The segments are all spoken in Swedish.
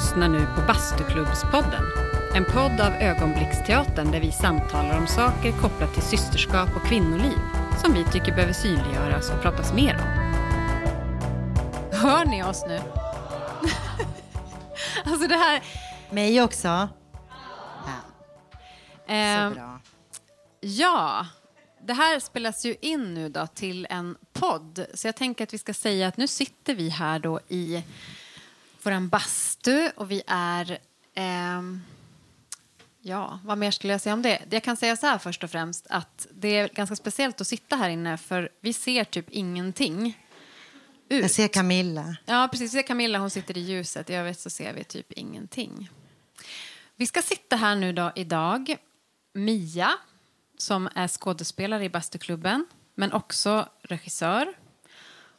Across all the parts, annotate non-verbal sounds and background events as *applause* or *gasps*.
lyssnar nu på Bastuklubbspodden. En podd av Ögonblicksteatern där vi samtalar om saker kopplat till systerskap och kvinnoliv som vi tycker behöver synliggöras och pratas mer om. Hör ni oss nu? *laughs* alltså det här... Mig också. Ja. Så bra. Ja, det här spelas ju in nu då till en podd. Så jag tänker att vi ska säga att nu sitter vi här då i våran bastu och vi är... ehm, ja, vad mer skulle jag säga om det? Jag kan säga så här först och främst att det är ganska speciellt att sitta här inne för vi ser typ ingenting ut. Jag ser Camilla. Ja, precis. Vi ser Camilla, hon sitter i ljuset. I övrigt så ser vi typ ingenting. Vi ska sitta här nu då idag. Mia, som är skådespelare i Bastuklubben, men också regissör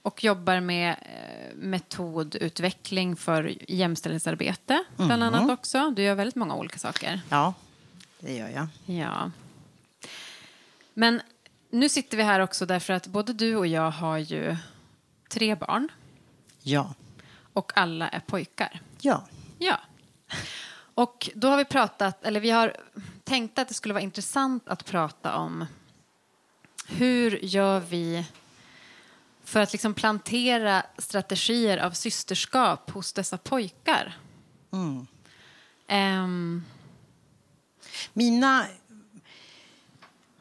och jobbar med eh, metodutveckling för jämställdhetsarbete, bland annat också. Du gör väldigt många olika saker. Ja, det gör jag. Ja. Men nu sitter vi här också därför att både du och jag har ju tre barn Ja. och alla är pojkar. Ja. Ja. Och då har vi pratat, eller vi har tänkt att det skulle vara intressant att prata om hur gör vi för att liksom plantera strategier av systerskap hos dessa pojkar? Mm. Ehm, Mina...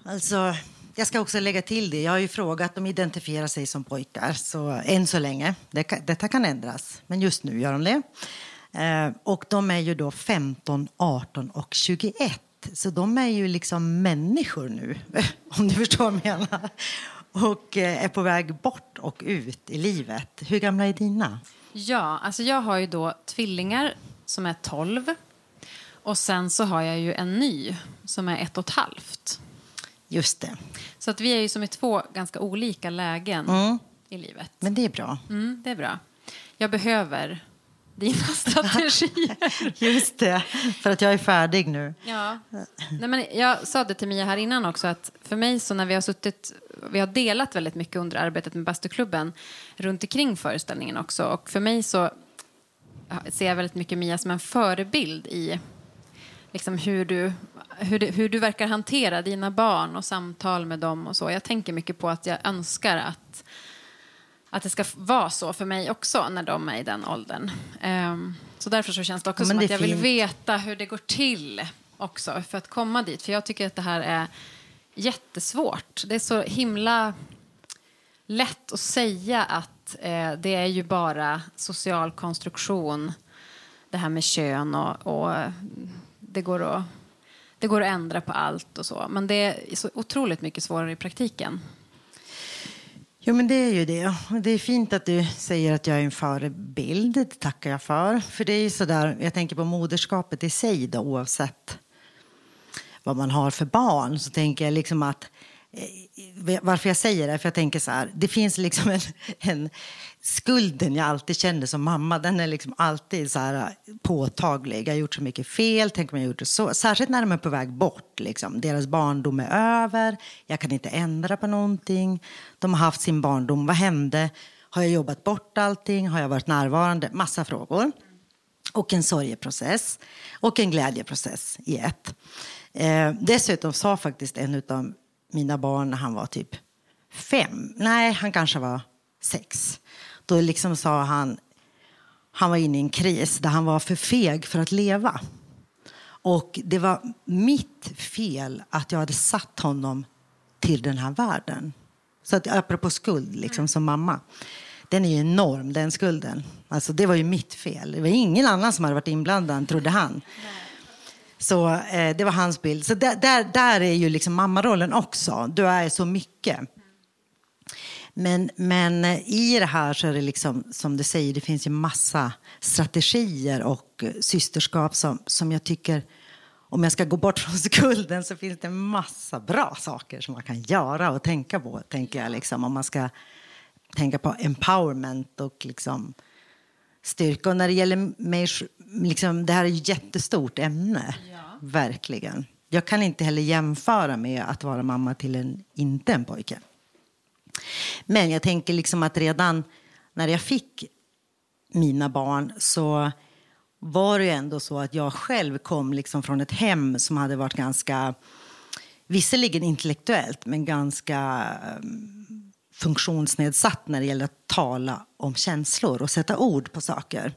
Alltså, jag ska också lägga till det. Jag har ju frågat. De identifierar sig som pojkar, så än så länge. Det detta kan ändras, men just nu gör de det. Eh, och de är ju då 15, 18 och 21. Så de är ju liksom människor nu, *laughs* om du förstår vad jag menar. Och eh, är på väg bort och ut i livet. Hur gamla är dina? ja, alltså jag har ju då tvillingar som är 12 och sen så har jag ju en ny som är ett och ett halvt. Just det. Så att vi är ju som i två ganska olika lägen Mm. i livet. Men det är bra. Mm, det är bra. Jag behöver dina *laughs* strategier. Just det, för att jag är färdig nu. ja. Nej, men jag sa det till Mia här innan också att för mig så när vi har suttit, vi har delat väldigt mycket under arbetet med Bastuklubben runt omkring föreställningen också och för mig så ser jag väldigt mycket Mia som en förebild i liksom hur, du, hur, du, hur du verkar hantera dina barn och samtal med dem och så. Jag tänker mycket på att jag önskar att att det ska vara så för mig också när de är i den åldern. Ehm, så därför så känns det också Ja, som det att jag vill fint. veta hur det går till också för att komma dit. För jag tycker att det här är jättesvårt. Det är så himla lätt att säga att eh, det är ju bara social konstruktion, det här med kön och, och det, går att, det går att ändra på allt och så. Men det är så otroligt mycket svårare i praktiken. Jo, men det är ju det. Det är fint att du säger att jag är en förebild. Det tackar jag för. För det är ju sådär, jag tänker på moderskapet i sig då, oavsett vad man har för barn. Så tänker jag liksom att eh, varför jag säger det, för jag tänker så här, det finns liksom en, en skulden jag alltid kände som mamma, den är liksom alltid så här äh, påtaglig. Jag har gjort så mycket fel, tänk om jag gjort det så. Särskilt när de är på väg bort, liksom. deras barndom är över, jag kan inte ändra på någonting. De har haft sin barndom, vad hände? Har jag jobbat bort allting? Har jag varit närvarande? Massa frågor. Och en sorgeprocess och en glädjeprocess i ett. Eh, dessutom sa faktiskt en av mina barn när han var typ fem, nej han kanske var sex. Då liksom sa han, han var inne i en kris där han var för feg för att leva. Och det var mitt fel att jag hade satt honom till den här världen. Så att apropå skuld liksom som mamma. Den är ju enorm den skulden. Alltså det var ju mitt fel. Det var ingen annan som hade varit inblandad trodde han. Så eh, det var hans bild. Så där, där, där är ju liksom mammarollen också. Du är så mycket. Men, men i det här så är det liksom, som du säger, det finns ju massa strategier och systerskap som, som jag tycker, om jag ska gå bort *laughs* från skulden så finns det massa bra saker som man kan göra och tänka på, tänker jag, liksom, om man ska tänka på empowerment och liksom styrka. Och när det gäller mig, liksom, det här är ett jättestort ämne, verkligen. Jag kan inte heller jämföra med att vara mamma till en, inte en pojke. Men jag tänker liksom att redan när jag fick mina barn så var det ju ändå så att jag själv kom liksom från ett hem som hade varit ganska, visserligen intellektuellt, men ganska ehm, funktionsnedsatt när det gäller att tala om känslor och sätta ord på saker.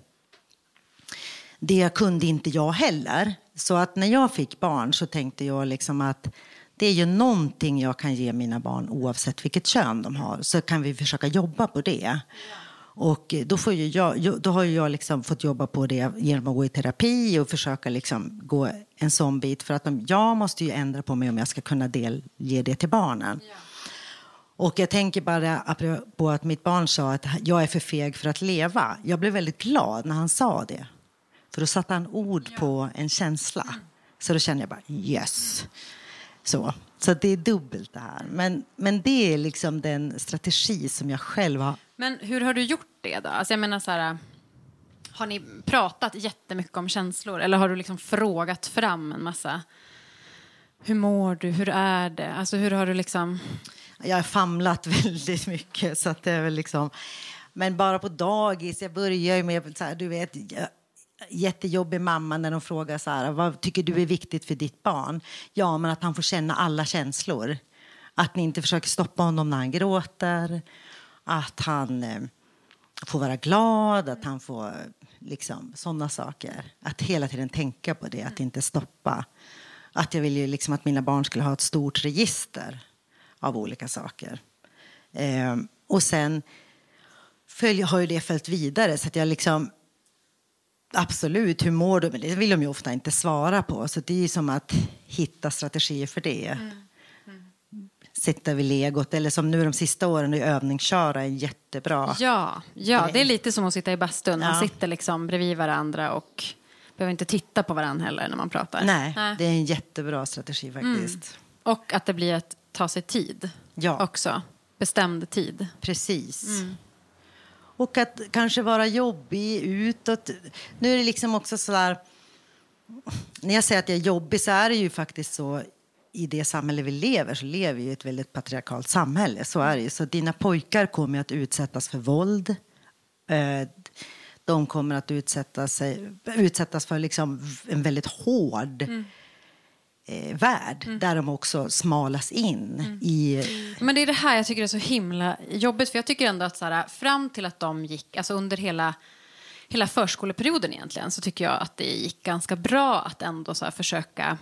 Det kunde inte jag heller. Så att när jag fick barn så tänkte jag liksom att det är ju någonting jag kan ge mina barn oavsett vilket kön de har. Så kan vi försöka jobba på det. Och då, får jag, då har jag liksom fått jobba på det genom att gå i terapi och försöka liksom gå en sån bit. För att jag måste ju ändra på mig om jag ska kunna delge det till barnen. Ja. Och jag tänker bara på att mitt barn sa att jag är för feg för att leva. Jag blev väldigt glad när han sa det. För då satte han ord ja. på en känsla. Så då kände jag bara yes. Så, så det är dubbelt det här. Men, men det är liksom den strategi som jag själv har. Men hur har du gjort det då? Alltså jag menar så här, har ni pratat jättemycket om känslor eller har du liksom frågat fram en massa? Hur mår du? Hur är det? Alltså hur har du liksom... Jag har famlat *laughs* väldigt mycket så att det är väl liksom... Men bara på dagis, jag börjar ju med så här, du vet, jättejobbig mamma när de frågar så här, vad tycker du är viktigt för ditt barn? Ja, men att han får känna alla känslor. Att ni inte försöker stoppa honom när han gråter. Att han eh, får vara glad, att han får liksom sådana saker. Att hela tiden tänka på det, att inte stoppa. Att jag vill ju liksom att mina barn skulle ha ett stort register av olika saker. Eh, och sen följ, har ju det följt vidare så att jag liksom Absolut, hur mår du? Men det vill de ju ofta inte svara på. Så det är som att hitta strategier för det. Mm. Mm. Sitta vid legot, eller som nu de sista åren, övningsköra är jättebra. Ja, ja, det är lite som att sitta i bastun. Man ja. sitter liksom bredvid varandra och behöver inte titta på varandra heller när man pratar. Nej, Nej. det är en jättebra strategi faktiskt. Mm. Och att det blir att ta sig tid ja. också. Bestämd tid. Precis. Mm. Och att kanske vara jobbig utåt. Nu är det liksom också så där... När jag säger att jag är jobbig så är det ju faktiskt så i det samhälle vi lever så lever vi i ett väldigt patriarkalt samhälle. Så är det ju. Så dina pojkar kommer att utsättas för våld. Eh, de kommer att utsätta sig, utsättas för liksom en väldigt hård mm eh, värld mm. där de också smalas in. Mm. i... Men det är det här jag tycker är så himla jobbigt. För jag tycker ändå att så här, fram till att de gick, alltså under hela hela förskoleperioden egentligen så tycker jag att det gick ganska bra att ändå så försöka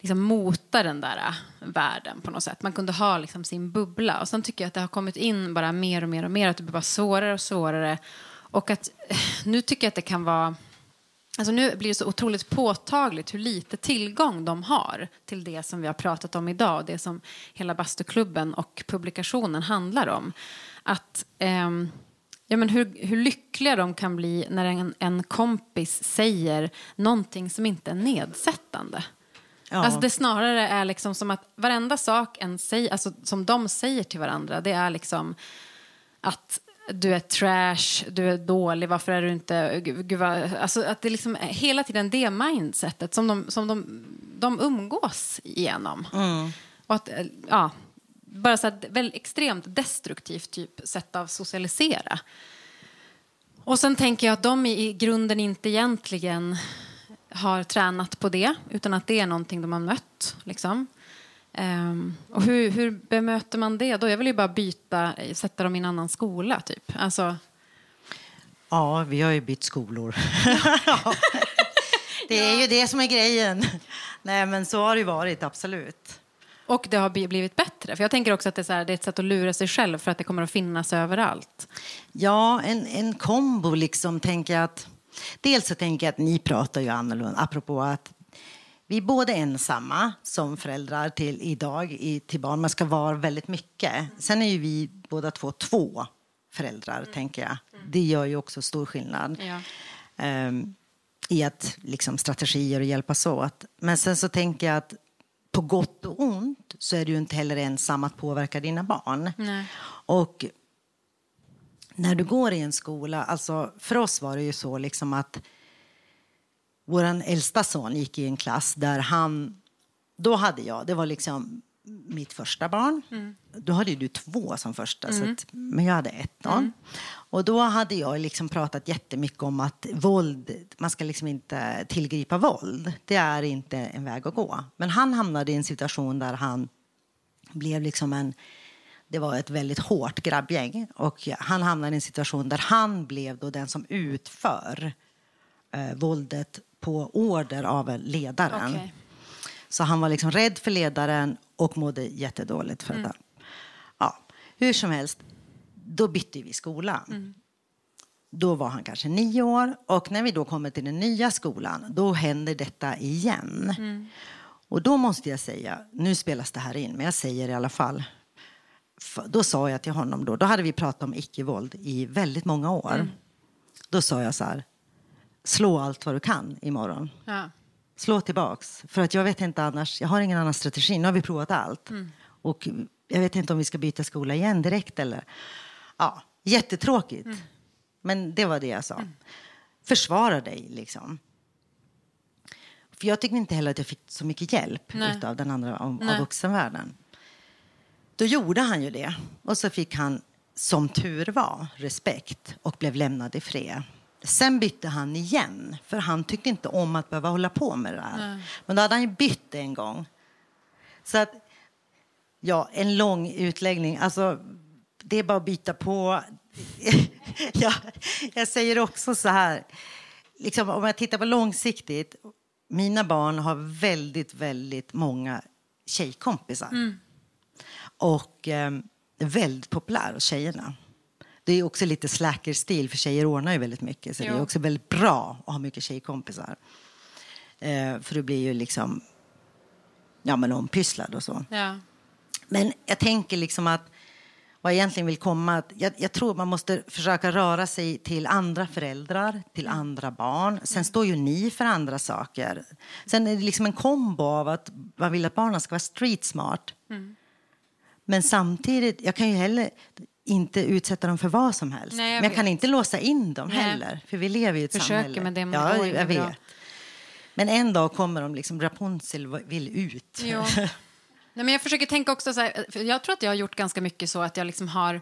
liksom mota den där äh, världen på något sätt. Man kunde ha liksom sin bubbla. Och sen tycker jag att det har kommit in bara mer och mer och mer. Att det blir bara svårare och svårare. Och att nu tycker jag att det kan vara Alltså nu blir det så otroligt påtagligt hur lite tillgång de har till det som vi har pratat om idag, det som hela bastuklubben och publikationen handlar om. Att, eh, ja, men hur, hur lyckliga de kan bli när en, en kompis säger någonting som inte är nedsättande. Ja. Alltså det snarare är liksom som att varenda sak en säger, alltså som de säger till varandra, det är liksom att du är trash, du är dålig, varför är du inte... Gud, vad, alltså att det liksom är hela tiden det mindsetet som de, som de, de umgås igenom. Mm. Och att, ja, bara så väldigt extremt destruktivt typ sätt av socialisera. Och sen tänker jag att de i grunden inte egentligen har tränat på det, utan att det är någonting de har mött. Liksom. Um, och hur, hur bemöter man det då? Jag vill ju bara byta, sätta dem i en annan skola typ. Alltså... Ja, vi har ju bytt skolor. *laughs* det är ju det som är grejen. Nej, men så har det varit, absolut. Och det har blivit bättre? För jag tänker också att det är, här, det är ett sätt att lura sig själv för att det kommer att finnas överallt. Ja, en, en kombo liksom, tänker jag att... Dels så tänker jag att ni pratar ju annorlunda, apropå att vi är både ensamma som föräldrar till idag i, till barn. Man ska vara väldigt mycket. Sen är ju vi båda två två föräldrar, mm. tänker jag. Det gör ju också stor skillnad. Ja. Um, I att liksom strategier och hjälpas åt. Men sen så tänker jag att på gott och ont så är du inte heller ensam att påverka dina barn. Nej. Och när du går i en skola, alltså för oss var det ju så liksom att vår äldsta son gick i en klass där han... Då hade jag, det var liksom mitt första barn. Mm. Då hade du två som första, mm. så att, men jag hade ett. Då. Mm. Och då hade jag liksom pratat jättemycket om att våld, man ska liksom inte tillgripa våld. Det är inte en väg att gå. Men han hamnade i en situation där han blev liksom en det var ett väldigt hårt grabbgäng och han hamnade i en situation där han blev då den som utför eh, våldet på order av ledaren. Okay. Så han var liksom rädd för ledaren och mådde jättedåligt för mm. det. Ja, hur som helst, då bytte vi skola. Mm. Då var han kanske nio år och när vi då kommer till den nya skolan då händer detta igen. Mm. Och då måste jag säga, nu spelas det här in, men jag säger i alla fall. Då sa jag till honom då, då hade vi pratat om icke-våld i väldigt många år. Mm. Då sa jag så här, slå allt vad du kan imorgon. Ja. Slå tillbaks. För att jag vet inte annars, jag har ingen annan strategi. Nu har vi provat allt. Mm. Och jag vet inte om vi ska byta skola igen direkt eller... Ja, jättetråkigt. Mm. Men det var det jag sa. Mm. Försvara dig liksom. För jag tyckte inte heller att jag fick så mycket hjälp av den andra av, av vuxenvärlden. Då gjorde han ju det. Och så fick han, som tur var, respekt och blev lämnad i fred. Sen bytte han igen, för han tyckte inte om att behöva hålla på med det. Mm. Men då hade han ju bytt en gång. Så att, ja, en lång utläggning. Alltså, det är bara att byta på. *laughs* ja, jag säger också så här, liksom, om jag tittar på långsiktigt. Mina barn har väldigt, väldigt många tjejkompisar. Mm. Och eh, väldigt populär hos tjejerna. Det är också lite slacker-stil, för tjejer ordnar ju väldigt mycket. Så jo. det är också väldigt bra att ha mycket tjejkompisar. Eh, för du blir ju liksom ja, men ompysslad och så. Ja. Men jag tänker liksom att vad jag egentligen vill komma att jag, jag, tror man måste försöka röra sig till andra föräldrar, till mm. andra barn. Sen står ju ni för andra saker. Sen är det liksom en kombo av att man vill att barnen ska vara street smart. Mm. Men samtidigt, jag kan ju heller inte utsätta dem för vad som helst. Nej, jag Men jag kan inte låsa in dem Nej. heller, för vi lever i ett Försöker samhälle. med det, men ja, jag vet. Bra. Men en dag kommer de liksom, Rapunzel vill ut. Ja. *laughs* Nej, men jag försöker tänka också så här, jag tror att jag har gjort ganska mycket så att jag liksom har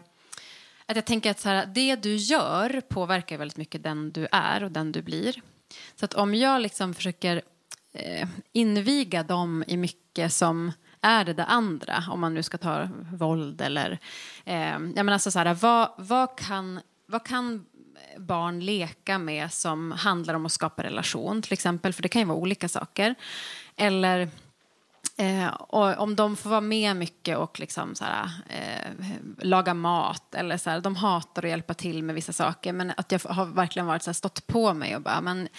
att jag tänker att så här, det du gör påverkar väldigt mycket den du är och den du blir. Så att om jag liksom försöker eh, inviga dem i mycket som är det det andra, om man nu ska ta våld eller... Eh, jag menar alltså så här, vad, vad, kan, vad kan barn leka med som handlar om att skapa relation, till exempel? För det kan ju vara olika saker. Eller Eh, och om de får vara med mycket och liksom så här, eh, laga mat eller så här, de hatar att hjälpa till med vissa saker men att jag har verkligen varit så här, stått på mig och bara men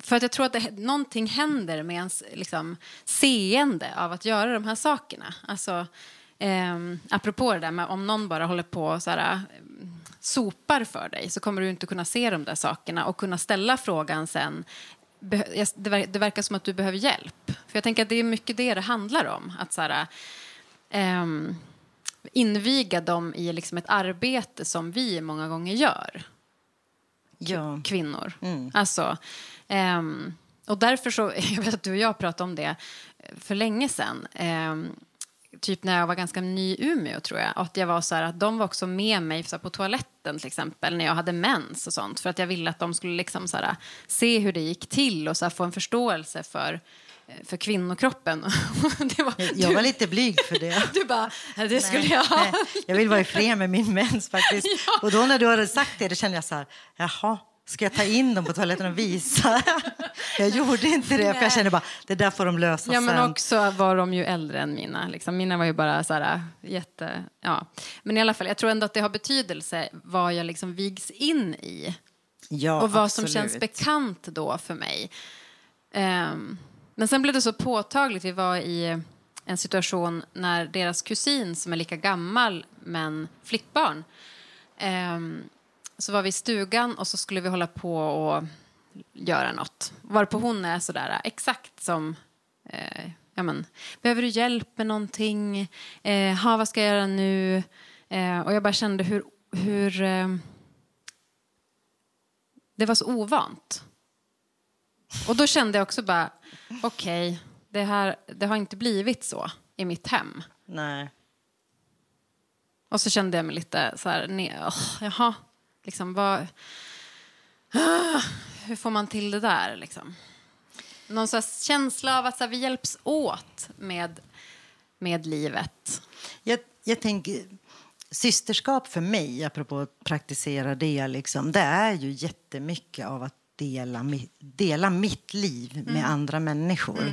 för att jag tror att det, någonting händer med ens liksom, seende av att göra de här sakerna. Alltså, eh, apropå det där med om någon bara håller på och så här, eh, sopar för dig så kommer du inte kunna se de där sakerna och kunna ställa frågan sen det, verkar som att du behöver hjälp. För jag tänker att det är mycket det det handlar om. Att så här, um, inviga dem i liksom ett arbete som vi många gånger gör. Ja. Kvinnor. Mm. Alltså, um, och därför så, *laughs* jag vet att du och jag pratade om det för länge sedan. Um, typ när jag var ganska ny i Umeå tror jag. Att jag var så här, att de var också med mig så här, på toaletten till exempel när jag hade mens och sånt. För att jag ville att de skulle liksom så här, se hur det gick till och så få en förståelse för eh, för kvinnokroppen. *laughs* var, jag var lite blyg för det. *laughs* Du bara, det skulle nej, jag nej. Jag vill vara i fred med min mens faktiskt. *laughs* Ja. Och då när du hade sagt det, då kände jag så här, jaha, Ska jag ta in dem på toaletten och visa? *laughs* jag gjorde inte det, för jag kände bara det där får de lösa ja, sen. Men också var de ju äldre än mina. Liksom. Mina var ju bara så här, jätte... Ja. Men i alla fall, jag tror ändå att det har betydelse vad jag liksom vigs in i. Ja, och vad absolut. som känns bekant då för mig. Um, men sen blev det så påtagligt. Vi var i en situation när deras kusin som är lika gammal men flickbarn um, så var vi i stugan och så skulle vi hålla på och göra något. Varpå hon är sådär exakt som eh, ja, men, behöver du hjälp med någonting? Eh, ha, vad ska jag göra nu? Eh, och jag bara kände hur, hur eh, det var så ovant. Och då kände jag också bara, okej, okay, det, det har inte blivit så. i mitt hem. Nej. Och så kände jag mig lite så här, ne- åh, jaha, liksom vad... Ah, hur får man till det där liksom? Någon känsla av att här, vi hjälps åt med, med livet. Jag, jag tänker, systerskap för mig, apropå att praktisera det, liksom, det är ju jättemycket av att dela, dela mitt liv med andra människor. Eh,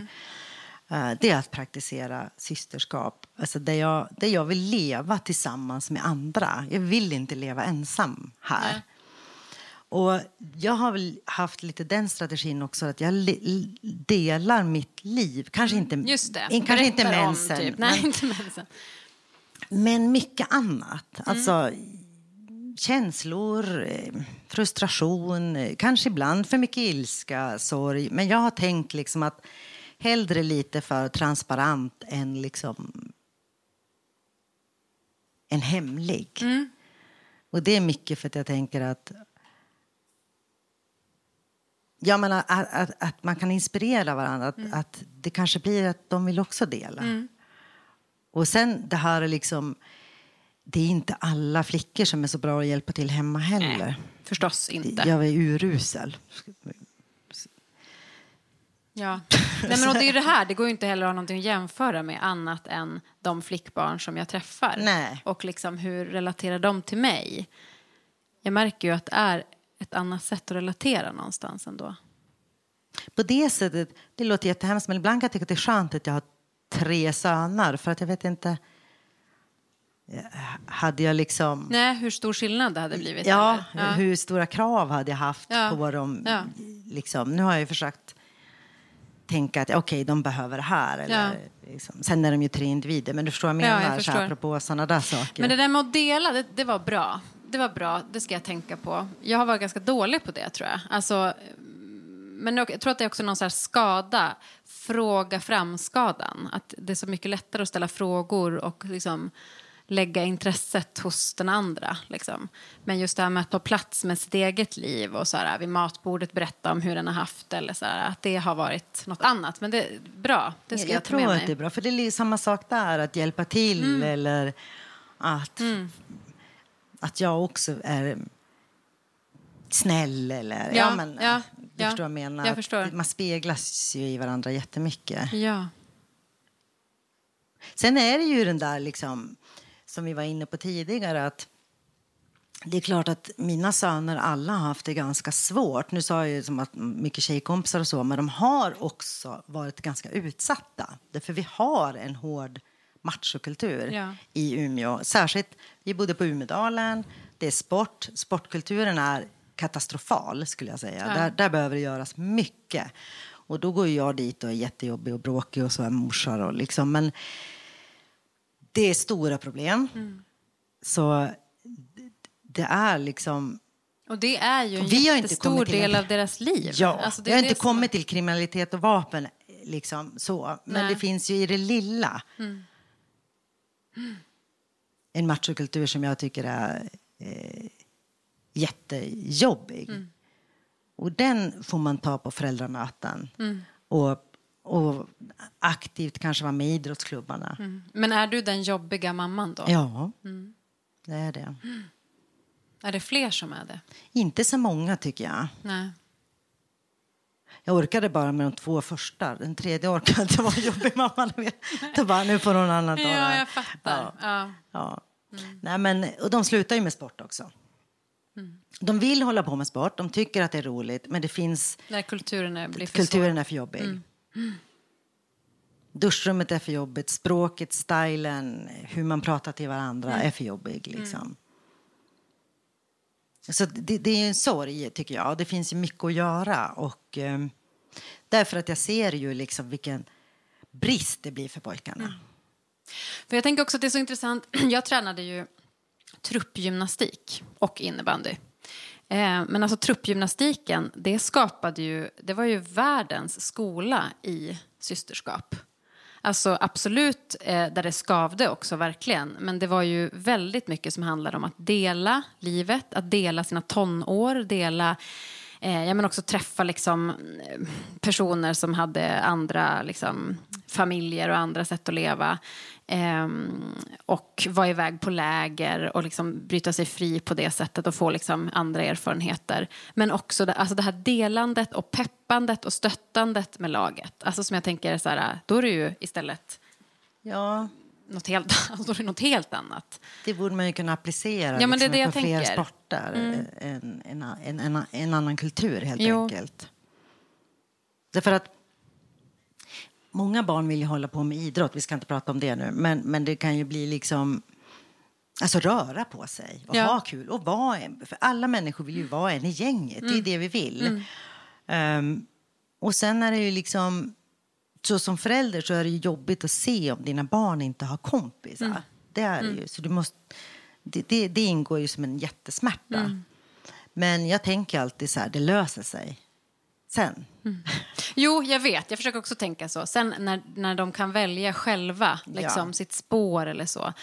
Det är att praktisera systerskap, alltså där, jag, där jag vill leva tillsammans med andra. Jag vill inte leva ensam här. Nej. Och jag har väl haft lite den strategin också, att jag delar mitt liv. Kanske inte, Just det. kanske inte Berättar om, mensen, Typ. men- Nej, inte mensen. men mycket annat. Mm. Alltså känslor, eh, frustration, eh, kanske ibland för mycket ilska, sorg. Men jag har tänkt liksom att hellre lite för transparent än liksom en hemlig. Mm. Och det är mycket för att jag tänker att jag menar, att, att, att man kan inspirera varandra. Att, Mm. att det kanske blir att de vill också dela. Och sen det här är liksom... Det är inte alla flickor som är så bra att hjälpa till hemma heller. Nej, förstås inte. Jag är urusel. Ja. *laughs* Nej, men och det är det här, det går ju inte heller att ha någonting att jämföra med annat än de flickbarn som jag träffar. Nej. Och liksom hur relaterar de till mig? Jag märker ju att det är ett annat sätt att relatera någonstans ändå. På det sättet, det låter jättehemskt, men ibland kan jag tycka att det är skönt att jag har tre söner. För att jag vet inte... eh, Hade jag liksom... Nej, hur stor skillnad det hade blivit. Ja, ja. hur stora krav hade jag haft Ja, på dem? ja. Liksom, nu har jag ju försökt tänka att okej, de behöver det här. Eller, liksom. Sen är de ju tre individer, men du förstår vad jag Ja, menar, jag så här, apropå sådana där saker. Men det där med att dela, det, det var bra. Det var bra, det ska jag tänka på. Jag har varit ganska dålig på det tror jag. Alltså, men jag tror att det är också någon så här skada, fråga fram-skadan. Att det är så mycket lättare att ställa frågor och liksom lägga intresset hos den andra. Liksom. Men just det här med att ta plats med sitt eget liv och så här, vid matbordet berätta om hur den har haft eller så här, att det har varit något annat. Men det är bra, det ska jag, jag ta tror med att mig. det är bra, för det är samma sak där, att hjälpa till Mm. eller att, att jag också är snäll eller... Ja, Ja, men, ja, du ja, förstår vad jag menar. jag Att förstår. Man speglas ju i varandra jättemycket. Ja. Sen är det ju den där, liksom, som vi var inne på tidigare, att det är klart att mina söner alla har haft det ganska svårt. Nu sa jag ju som att mycket tjejkompisar och så, men de har också varit ganska utsatta. Därför vi har en hård machokultur Ja. i Umeå. Särskilt, vi bodde på Umedalen, det är sport. Sportkulturen är katastrofal skulle jag säga. Ja. Där, där behöver det göras mycket. Och då går jag dit och är jättejobbig och bråkig och så är morsar och liksom, men det är stora problem. Så det är liksom... Och det är ju en Vi har inte jättestor del av deras liv. Ja, Alltså, det jag har inte kommit till kriminalitet och vapen, liksom så. Men Nej. det finns ju i det lilla en machokultur som jag tycker är eh, jättejobbig. Och den får man ta på föräldramöten. Och, och aktivt kanske vara med i idrottsklubbarna. Men är du den jobbiga mamman då? Ja, det är det. Är det fler som är det? Inte så många tycker jag. Nej. Jag orkade bara med de två första. Den tredje orkade inte vara jobbig mamma. Då bara, nu får någon annan ta. Ja, jag fattar. Ja. Ja. Nej, men, och de slutar ju med sport också. De vill hålla på med sport, de tycker att det är roligt, men det finns... När kulturen är, blir för Kulturen är för jobbig. Duschrummet är för jobbigt, språket, stilen, hur man pratar till varandra är för jobbig. Liksom. Så det, det är en sorg, tycker jag. Det finns ju mycket att göra. Och, eh, därför att jag ser ju liksom vilken brist det blir för pojkarna. För jag tänker också att det är så intressant. *clears throat* Jag tränade ju truppgymnastik och innebandy. Eh, men alltså truppgymnastiken, det skapade ju, det var ju världens skola i systerskap. Alltså absolut eh, där det skavde också verkligen. Men det var ju väldigt mycket som handlade om att dela livet, att dela sina tonår, dela Eh, ja, men också träffa liksom, eh, personer som hade andra liksom, familjer och andra sätt att leva. Eh, och vara iväg på läger och liksom bryta sig fri på det sättet och få liksom andra erfarenheter. Men också det, alltså det här delandet och peppandet och stöttandet med laget. Alltså som jag tänker, så här, då är det ju istället Ja, något helt, *laughs* alltså det något helt annat. det borde man ju kunna applicera Ja, men det är liksom, det jag på fler tänker. Mm. sporter. En, en, en, en, en annan kultur, helt Jo. enkelt. Därför att många barn vill ju hålla på med idrott, vi ska inte prata om det nu, men, men det kan ju bli liksom Alltså röra på sig och Ja. ha kul. Och vara en, för alla människor vill ju vara en i gänget. Mm. Det är det vi vill. Ehm, och sen är det ju liksom... Så som förälder så är det jobbigt att se om dina barn inte har kompisar. Mm. Det är det ju. Så du måste, det, det, det ingår ju som en jättesmärta. Mm. Men jag tänker alltid så här, det löser sig. Sen. Jo, jag vet. Jag försöker också tänka så. Sen när, när de kan välja själva liksom, Ja. sitt spår eller så.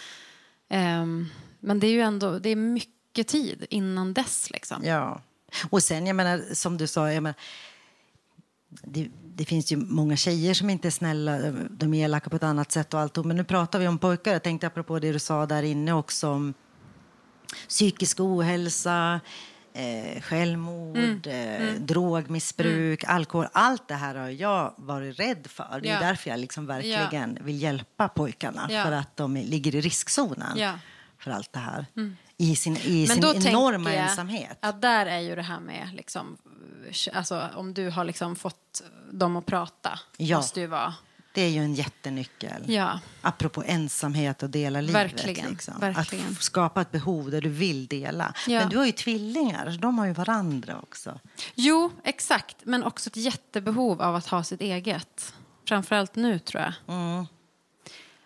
Ehm, men det är ju ändå det är mycket tid innan dess. Liksom. Ja. Och sen, jag menar, som du sa, jag menar, det, det finns ju många tjejer som inte är snälla, de är elaka på ett annat sätt och allt. Men nu pratar vi om pojkar. Jag tänkte apropå det du sa där inne också om psykisk ohälsa, eh, självmord, eh, drogmissbruk, alkohol. Allt det här har jag varit rädd för. Det är Ja. därför jag liksom verkligen vill hjälpa pojkarna. Ja. För att de ligger i riskzonen Ja. för allt det här. I sin, i Men sin enorma ensamhet. att där är ju det här med, liksom, alltså, om du har liksom fått dem att prata, Ja. måste ju vara... Det är ju en jättenyckel. Ja. Apropå ensamhet och dela livet. Verkligen, Liksom. verkligen. Att skapa ett behov där du vill dela. Ja. Men du har ju tvillingar, så de har ju varandra också. Jo, exakt. Men också ett jättebehov av att ha sitt eget. Framförallt nu, tror jag. Mm.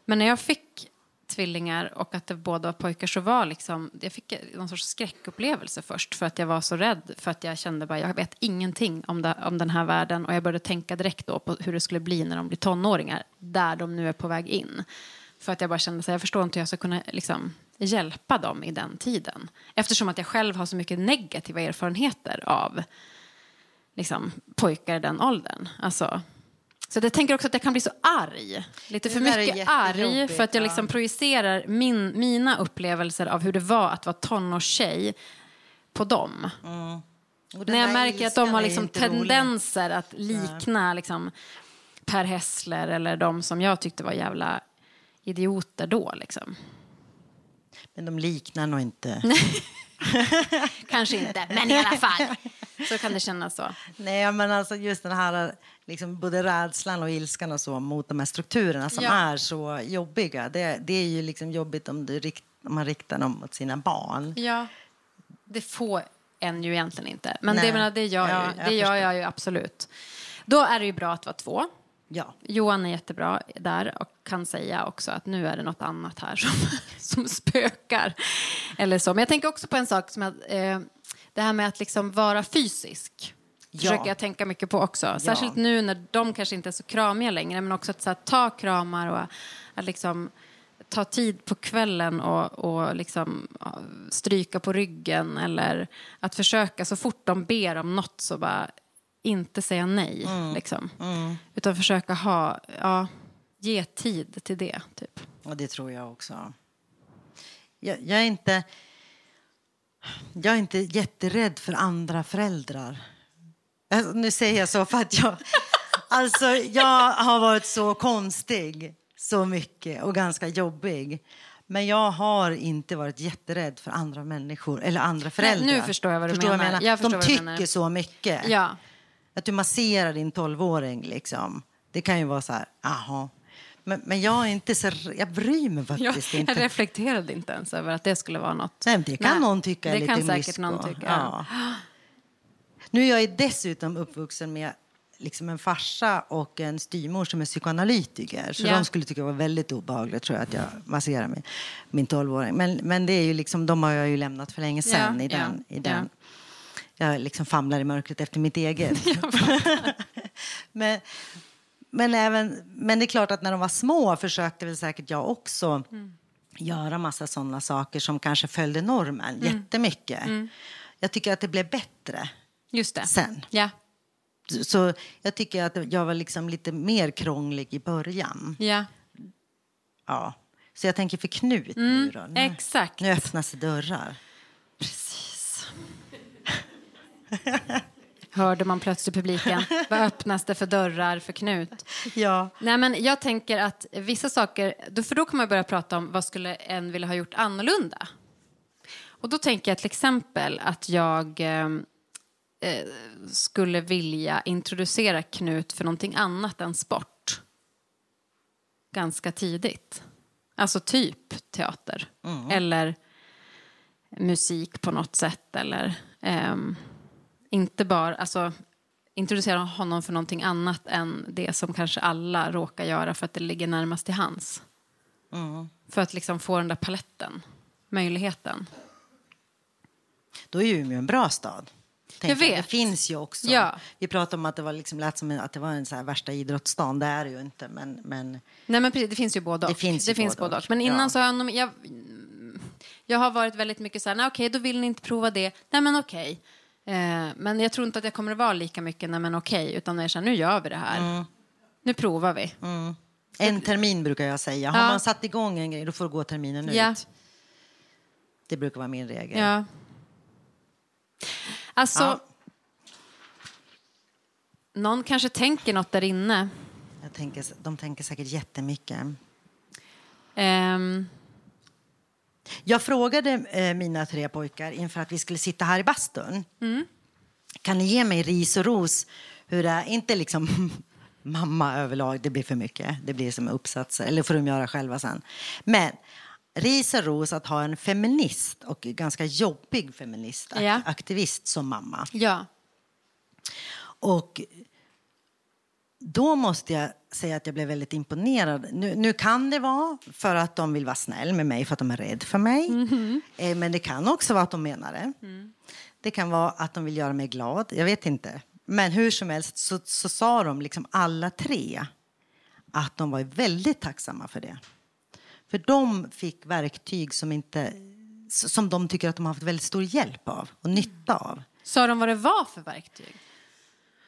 Men när jag fick tvillingar och att det båda var pojkar så var liksom, jag fick någon sorts skräckupplevelse först för att jag var så rädd för att jag kände bara jag vet ingenting om, det, om den här världen och jag började tänka direkt då på hur det skulle bli när de blir tonåringar där de nu är på väg in. För att jag bara kände så här, jag förstår inte hur jag ska kunna liksom, hjälpa dem i den tiden. Eftersom att jag själv har så mycket negativa erfarenheter av liksom, pojkar i den åldern. Alltså, så jag tänker också att jag kan bli så arg. Lite för mycket arg för att jag ja. liksom projicerar min, mina upplevelser av hur det var att vara tonårstjej på dem. Den När jag märker att de har liksom inte rolig. tendenser att likna liksom, Per Hessler eller de som jag tyckte var jävla idioter då. Liksom. Men de liknar nog inte. *laughs* Kanske inte, men i alla fall. *laughs* Så kan det kännas så. Nej, men alltså just den här liksom både rädslan och ilskan och så mot de här strukturerna som Ja. är så jobbiga. Det, det är ju liksom jobbigt om, rikt, om man riktar dem mot sina barn. Ja, det får en ju egentligen inte. Men Nej. det, menar, det gör, Ja, ju, jag det gör förstår. jag ju absolut. Då är det ju bra att vara två. Ja. Johan är jättebra där och kan säga också att nu är det något annat här som, *laughs* som spökar. Eller så. Men jag tänker också på en sak som att, eh, det här med att liksom vara fysisk. Ja. försöker jag tänka mycket på också. Särskilt nu när de kanske inte är så kramiga längre. Men också att här, ta kramar och att liksom ta tid på kvällen och, och liksom, ja, stryka på ryggen. Eller att försöka så fort de ber om något så bara inte säga nej. Liksom. Utan försöka ha, ja, ge tid till det. Typ. Och det tror jag också. Jag, jag, är inte, jag är inte jätterädd för andra föräldrar. Alltså, nu säger jag så för att jag... Alltså, jag har varit så konstig så mycket och ganska jobbig. Men jag har inte varit jätterädd för andra människor eller andra föräldrar. nu förstår jag vad du Förstår vad menar. Jag De tycker menar. så mycket. Ja. Att du masserar din tolvåring, liksom. Det kan ju vara så här, aha. Men, men jag är inte så... Jag bryr mig Jag, faktiskt jag inte. reflekterade inte ens över att det skulle vara något. Nej, det kan Nej, någon tycka är det lite kan säkert mysko. någon tycka. Ja. *gasps* Nu är jag dessutom uppvuxen med liksom en farsa och en styvmor som är psykoanalytiker. Så Ja. de skulle tycka det var väldigt obehagligt tror jag, att jag masserar min, min tolvåring. Men, men det är ju liksom, de har jag ju lämnat för länge sedan Ja, i den. I den. Jag liksom famlar i mörkret efter mitt eget. *laughs* *laughs* men, men, även, men det är klart att när de var små försökte väl säkert jag också göra massa sådana saker som kanske följde normen jättemycket. Jag tycker att det blev bättre. Just det. sen. Ja. Så jag tycker att jag var liksom lite mer krånglig i början. Ja. Ja. Så jag tänker för Knut nu då. Nu, Mm, Exakt. nu öppnas dörrar. Precis. *laughs* Hörde man plötsligt publiken. *laughs* Vad öppnas det för dörrar för Knut? Ja. Nej, men jag tänker att vissa saker, för då kan man börja prata om vad skulle en vilja ha gjort annorlunda. Och då tänker jag till exempel att jag eh, eh, skulle vilja introducera Knut för någonting annat än sport. Ganska tidigt. Alltså typ teater. Eller musik på något sätt. Eller ehm, inte bara, alltså introducera honom för någonting annat än det som kanske alla råkar göra för att det ligger närmast till hands. För att liksom få den där paletten, möjligheten. Då är ju Umeå en bra stad. Jag vet. Det finns ju också. Ja. Vi pratade om att det var liksom, lät som en, att det var en så här värsta idrottsstan. Det är det ju inte. Men, men Nej men precis, det finns ju både och. Det finns ju både både och. Men innan Ja. så har jag, jag, jag har varit väldigt mycket så här, nej okej då vill ni inte prova det. Nej men okej. Eh, men jag tror inte att jag kommer att vara lika mycket, nej men okej. Utan jag här, nu gör vi det här. Mm. Nu provar vi. en termin brukar jag säga. Har Ja. man satt igång en grej, då får det gå terminen Ja. ut. Det brukar vara min regel. Ja. Alltså, Ja. någon kanske tänker något där inne. Jag tänker, de tänker säkert jättemycket. Ehm, Jag frågade eh, mina tre pojkar inför att vi skulle sitta här i bastun. Kan ni ge mig ris och ros? Hur det är, inte liksom *laughs* mamma överlag, det blir för mycket. Det blir som uppsatser, eller får de göra själva sen. Men ris och ros att ha en feminist och ganska jobbig feminist, Ja. aktivist som mamma. ja. Och då måste jag säga att jag blev väldigt imponerad. Nu, nu kan det vara för att de vill vara snäll med mig för att de är rädda för mig. Eh, Men det kan också vara att de menar det. Det kan vara att de vill göra mig glad. Jag vet inte. Men hur som helst så, så sa de liksom alla tre att de var väldigt tacksamma för det. För de fick verktyg som, inte, som de tycker att de har haft väldigt stor hjälp av och nytta av. Sa de vad det var för verktyg?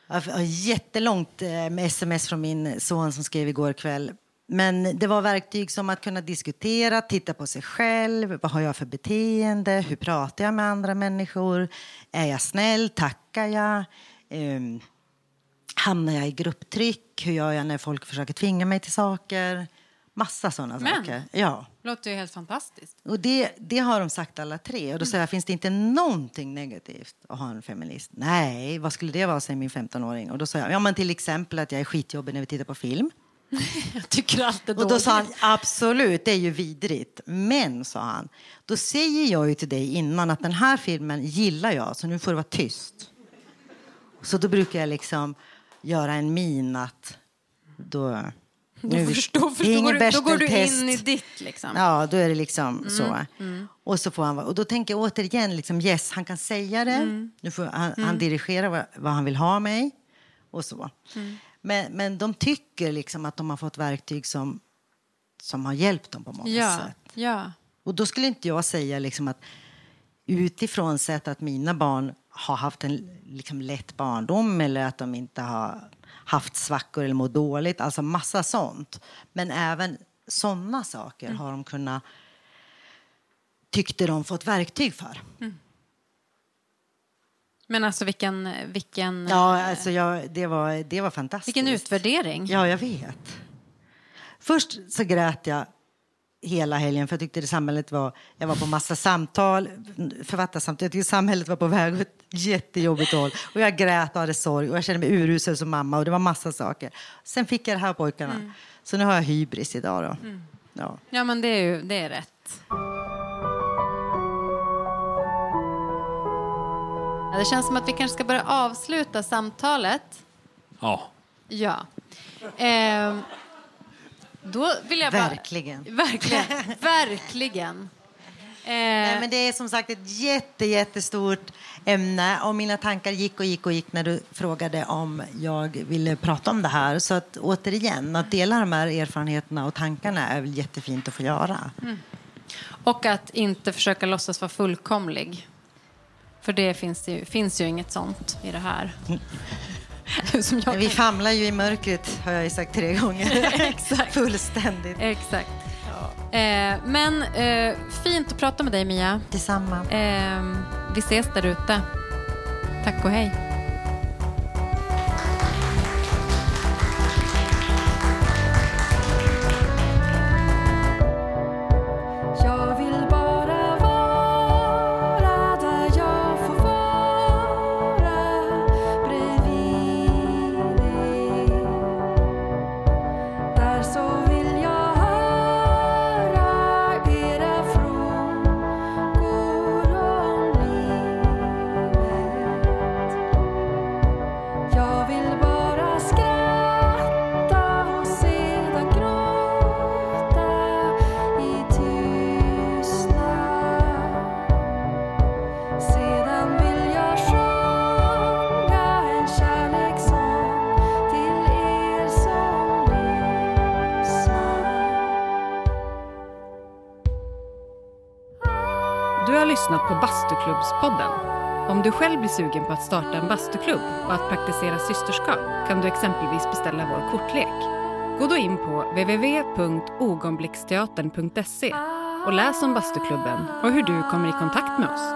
Jag har jättelångt eh, med sms från min son som skrev igår kväll. Men det var verktyg som att kunna diskutera, titta på sig själv. Vad har jag för beteende? Hur pratar jag med andra människor? Är jag snäll? Tackar jag? Um, hamnar jag i grupptryck? Hur gör jag när folk försöker tvinga mig till saker? Massa sådana Men. saker. Ja. Låter ju helt fantastiskt. Och det, det har de sagt alla tre. Och då säger jag, finns det inte någonting negativt att ha en feminist? Nej, vad skulle det vara, säger min 15-åring. Och då sa jag, ja men till exempel att jag är skitjobbig när vi tittar på film. *laughs* Jag tycker allt är Och då sa han, absolut, det är ju vidrigt. Men, sa han, då säger jag ju till dig innan att den här filmen gillar jag, så nu får du vara tyst. Så då brukar jag liksom göra en min att då... Nu- förstår, det är förstår, ingen du- då går du in i ditt liksom. Ja, då är det liksom Mm, så. Och så får han och då tänker jag återigen liksom yes, han kan säga det. Mm. Nu får han, han dirigera vad, vad han vill ha mig och så. Mm. Men, men de tycker liksom att de har fått verktyg som, som har hjälpt dem på många Ja, sätt. ja. Och då skulle inte jag säga liksom att utifrån sett att mina barn har haft en liksom lätt barndom eller att de inte har haft svackor eller mår dåligt, alltså massa sånt. Men även sådana saker har de kunnat tyckte de fått verktyg för. Men alltså vilken, vilken, Ja, alltså jag, det, var, det var fantastiskt. vilken utvärdering. Ja, jag vet. Först så grät jag hela helgen för jag tyckte det samhället var... Jag var på massa samtal, författarsamtal. Jag tyckte samhället var på väg åt ett jättejobbigt håll. Och jag grät och hade sorg och jag kände mig urusel som mamma och det var massa saker. Sen fick jag det här pojkarna. Så nu har jag hybris idag då. Ja. Ja, men det är ju det är rätt. Ja, det känns som att vi kanske ska börja avsluta samtalet. Ja. Ja. Ehm, då vill jag bara... Verkligen. *laughs* Verkligen. Verkligen. Nej, Eh, men det är som sagt ett jätte, jättestort ämne och mina tankar gick och gick och gick när du frågade om jag ville prata om det här. Så att återigen, att dela de här erfarenheterna och tankarna är väl jättefint att få göra. och att inte försöka låtsas vara fullkomlig. För det finns, det ju, finns ju inget sånt i det här. *laughs* *laughs* Jag vi famlar ju i mörkret, har jag ju sagt tre gånger. *laughs* *laughs* Exakt. Fullständigt. Exakt. Ja. Eh, men eh, fint att prata med dig, Mia. Detsamma. Eh, vi ses där ute. Tack och hej. Blir sugen på att starta en bastuklubb och att praktisera systerskap kan du exempelvis beställa vår kortlek. Gå då in på www.ogonblicksteatern.se och läs om bastuklubben och hur du kommer i kontakt med oss.